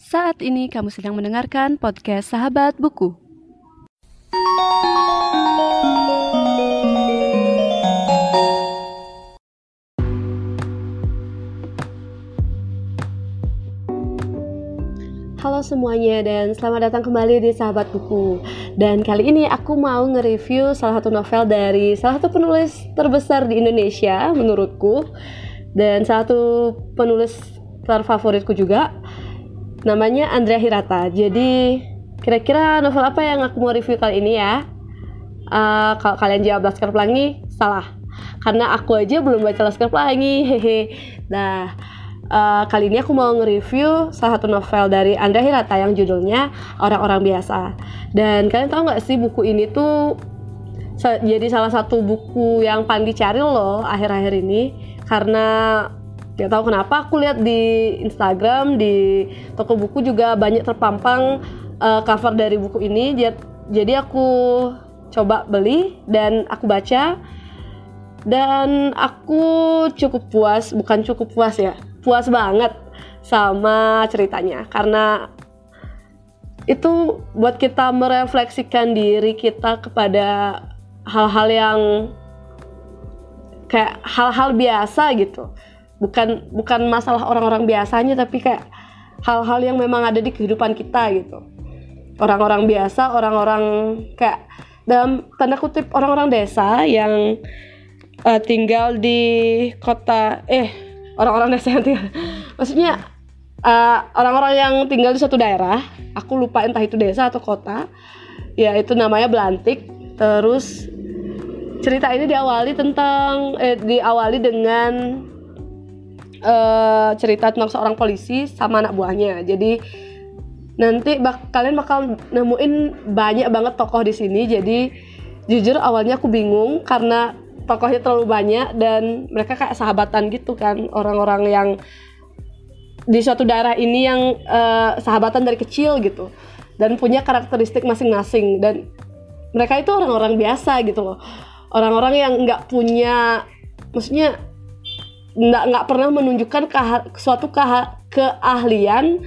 Saat ini kamu sedang mendengarkan podcast Sahabat Buku. Halo semuanya dan selamat datang kembali di Sahabat Buku. Dan kali ini aku mau nge-review salah satu novel dari salah satu penulis terbesar di Indonesia menurutku dan salah satu penulis terfavoritku juga namanya Andrea Hirata. Jadi kira-kira novel apa yang aku mau review kali ini ya? Uh, kalau kalian jawab Laskar Pelangi, salah. Karena aku aja belum baca Laskar Pelangi, hehe. Nah, uh, kali ini aku mau nge-review salah satu novel dari Andrea Hirata yang judulnya Orang-Orang Biasa. Dan kalian tahu nggak sih buku ini tuh jadi salah satu buku yang paling dicari loh akhir-akhir ini karena Gak tahu kenapa aku lihat di Instagram di toko buku juga banyak terpampang uh, cover dari buku ini. Jadi aku coba beli dan aku baca. Dan aku cukup puas, bukan cukup puas ya, puas banget sama ceritanya. Karena itu buat kita merefleksikan diri kita kepada hal-hal yang kayak hal-hal biasa gitu bukan bukan masalah orang-orang biasanya tapi kayak hal-hal yang memang ada di kehidupan kita gitu. Orang-orang biasa orang-orang kayak dalam tanda kutip orang-orang desa yang uh, tinggal di kota eh orang-orang desa yang tinggal maksudnya uh, orang-orang yang tinggal di suatu daerah aku lupa entah itu desa atau kota ya itu namanya Belantik. Terus cerita ini diawali tentang eh, diawali dengan uh, cerita tentang seorang polisi sama anak buahnya. Jadi nanti bak kalian bakal nemuin banyak banget tokoh di sini. Jadi jujur awalnya aku bingung karena tokohnya terlalu banyak dan mereka kayak sahabatan gitu kan orang-orang yang di suatu daerah ini yang uh, sahabatan dari kecil gitu dan punya karakteristik masing-masing dan mereka itu orang-orang biasa gitu loh orang-orang yang nggak punya maksudnya nggak nggak pernah menunjukkan keha, suatu keha, keahlian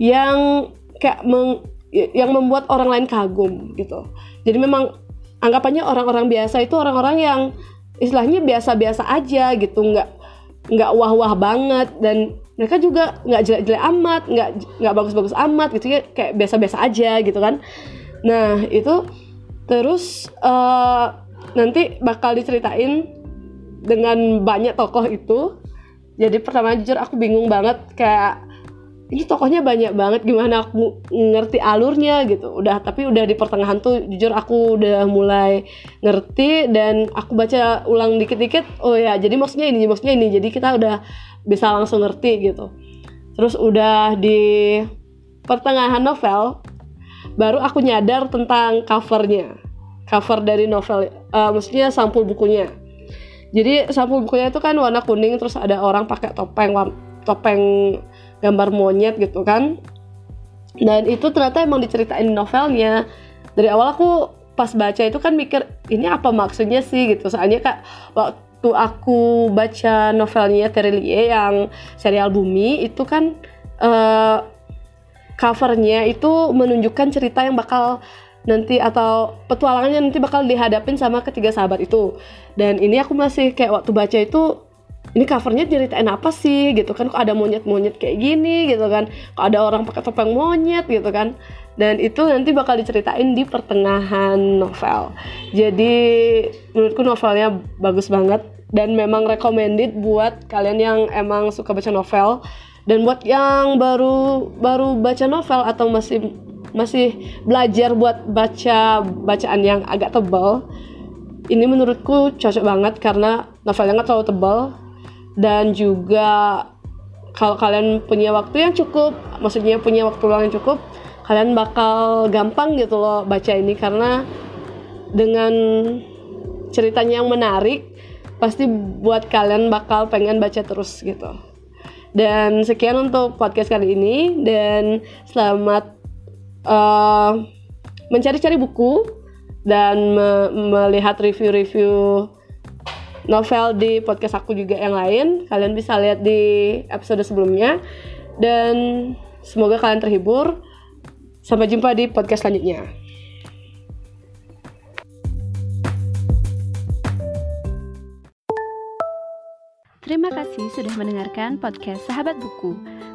yang kayak meng, yang membuat orang lain kagum gitu. Jadi memang anggapannya orang-orang biasa itu orang-orang yang istilahnya biasa-biasa aja gitu, nggak nggak wah-wah banget dan mereka juga nggak jelek-jelek amat, nggak nggak bagus-bagus amat gitu ya kayak biasa-biasa aja gitu kan. Nah itu terus uh, nanti bakal diceritain dengan banyak tokoh itu jadi pertama jujur aku bingung banget kayak ini tokohnya banyak banget gimana aku ngerti alurnya? gitu. Udah tapi udah di pertengahan tuh jujur aku udah mulai ngerti dan aku baca ulang dikit-dikit oh ya jadi maksudnya ini maksudnya ini. Jadi kita udah bisa langsung ngerti gitu. Terus udah di pertengahan novel baru aku nyadar tentang covernya. Cover dari novel uh, maksudnya sampul bukunya jadi sampul bukunya itu kan warna kuning terus ada orang pakai topeng topeng gambar monyet gitu kan. Dan itu ternyata emang diceritain novelnya. Dari awal aku pas baca itu kan mikir ini apa maksudnya sih? gitu. Soalnya kak waktu aku baca novelnya Terelie yang serial Bumi itu kan uh, covernya itu menunjukkan cerita yang bakal nanti atau petualangannya nanti bakal dihadapin sama ketiga sahabat itu. Dan ini aku masih kayak waktu baca itu ini covernya ceritain apa sih gitu kan? Kok ada monyet-monyet kayak gini gitu kan? Kok ada orang pakai topeng monyet gitu kan? Dan itu nanti bakal diceritain di pertengahan novel. Jadi menurutku novelnya bagus banget dan memang recommended buat kalian yang emang suka baca novel. Dan buat yang baru baru baca novel atau masih masih belajar buat baca bacaan yang agak tebal ini menurutku cocok banget karena novelnya nggak terlalu tebal. Dan juga kalau kalian punya waktu yang cukup maksudnya punya waktu luang yang cukup kalian bakal gampang gitu loh baca ini karena dengan ceritanya yang menarik pasti buat kalian bakal pengen baca terus gitu. Dan sekian untuk podcast kali ini dan selamat uh, mencari-cari buku dan me melihat review-review novel di podcast aku juga yang lain. Kalian bisa lihat di episode sebelumnya. Dan Semoga kalian terhibur. Sampai jumpa di podcast selanjutnya. Terima kasih sudah mendengarkan podcast Sahabat Buku.